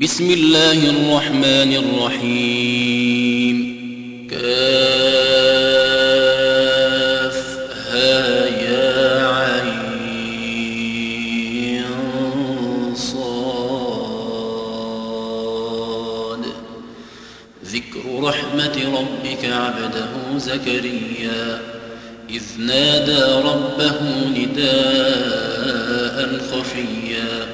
بسم الله الرحمن الرحيم. كاف ها يا عين صاد. ذكر رحمة ربك عبده زكريا. إذ نادى ربه نداء خفيا.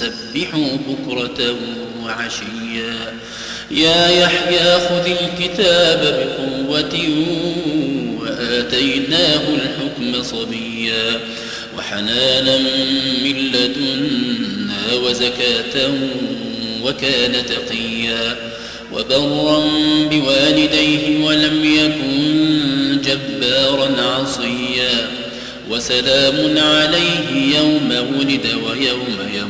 سبحوا بكرة وعشيا. يا يحيى خذ الكتاب بقوة وآتيناه الحكم صبيا. وحنانا من لدنا وزكاة وكان تقيا. وبرا بوالديه ولم يكن جبارا عصيا. وسلام عليه يوم ولد ويوم يموت.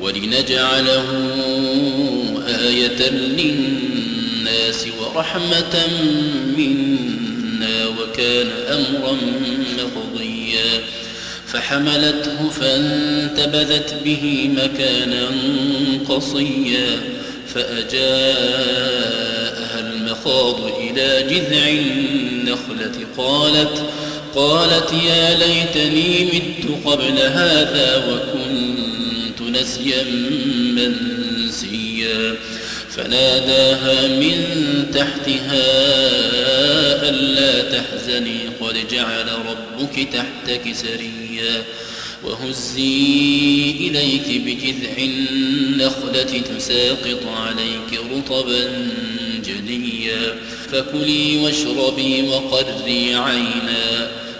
ولنجعله آية للناس ورحمة منا وكان أمرا مقضيا. فحملته فانتبذت به مكانا قصيا. فأجاءها المخاض إلى جذع النخلة. قالت قالت يا ليتني مت قبل هذا وكنت نسيا منسيا فناداها من تحتها ألا تحزني قد جعل ربك تحتك سريا. وهزي إليك بجذع النخلة تساقط عليك رطبا جنيا. فكلي واشربي وقري عينا.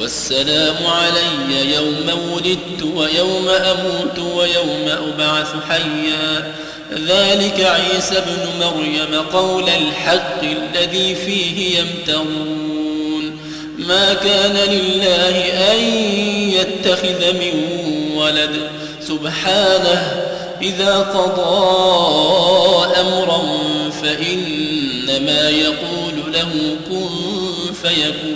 والسلام علي يوم ولدت ويوم أموت ويوم أبعث حيا. ذلك عيسى ابن مريم قول الحق الذي فيه يمترون. ما كان لله أن يتخذ من ولد. سبحانه إذا قضى أمرا فإنما يقول له كن فيكون.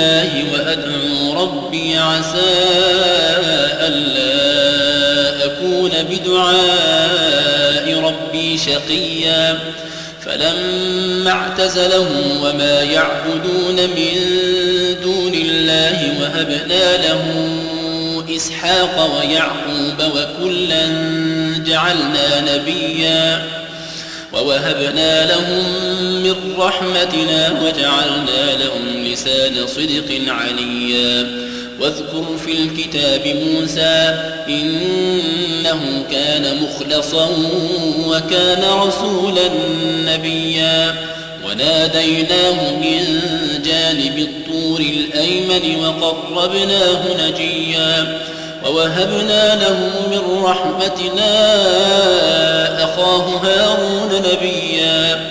الله وأدعو ربي عسى ألا أكون بدعاء ربي شقيا. فلما اعتزلهم وما يعبدون من دون الله وهبنا له إسحاق ويعقوب وكلا جعلنا نبيا ووهبنا لهم من رحمتنا وجعلنا لهم لسان صدق عليا. واذكر في الكتاب موسى إنه كان مخلصا وكان رسولا نبيا. وناديناه من جانب الطور الأيمن وقربناه نجيا. ووهبنا له من رحمتنا أخاه هارون نبيا.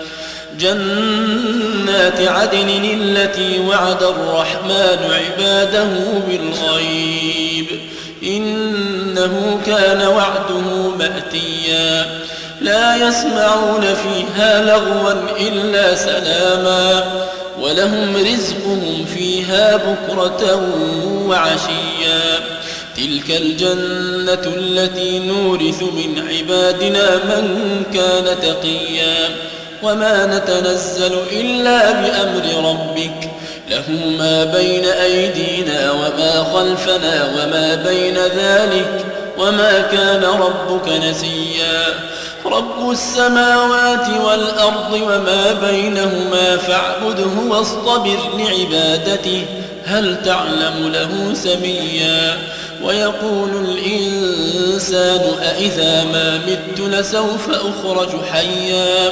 جنات عدن التي وعد الرحمن عباده بالغيب. إنه كان وعده مأتيا. لا يسمعون فيها لغوا إلا سلاما. ولهم رزقهم فيها بكرة وعشيا. تلك الجنة التي نورث من عبادنا من كان تقيا. وما نتنزل إلا بأمر ربك. له ما بين أيدينا وما خلفنا وما بين ذلك وما كان ربك نسيا. رب السماوات والأرض وما بينهما فاعبده واصطبر لعبادته. هل تعلم له سميا؟ ويقول الإنسان أئذا ما مت لسوف أخرج حيا.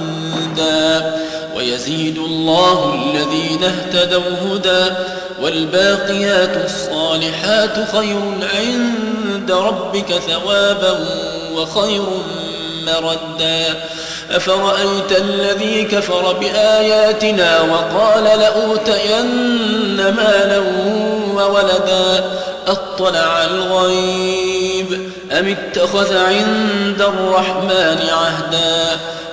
ويزيد الله الذين اهتدوا هدى والباقيات الصالحات خير عند ربك ثوابا وخير مردا. أفرأيت الذي كفر بآياتنا وقال لأوتين مالا وولدا أطلع الغيب أم اتخذ عند الرحمن عهدا؟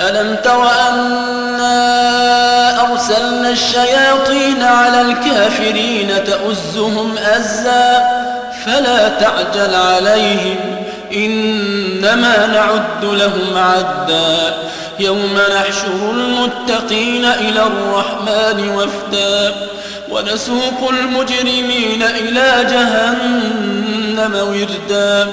ألم تر أنا أرسلنا الشياطين على الكافرين تؤزهم أزا فلا تعجل عليهم إنما نعد لهم عدا يوم نحشر المتقين إلى الرحمن وفدا ونسوق المجرمين إلى جهنم وردا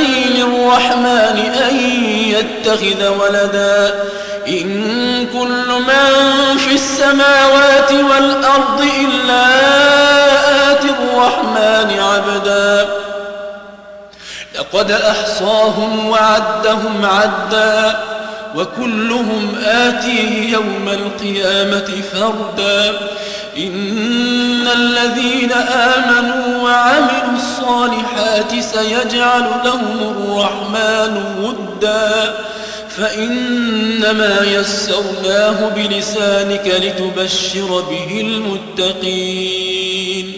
للرحمن أن يتخذ ولدا. إن كل من في السماوات والأرض إلا آتي الرحمن عبدا. لقد أحصاهم وعدهم عدا وكلهم آتيه يوم القيامة فردا. إن الذين آمنوا وعملوا الصالحات سيجعل لهم الرحمن ودا فإنما يسرناه بلسانك لتبشر به المتقين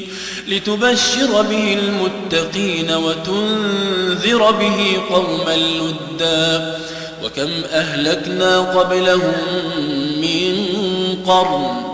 لتبشر به المتقين وتنذر به قوما لدا وكم أهلكنا قبلهم من قرن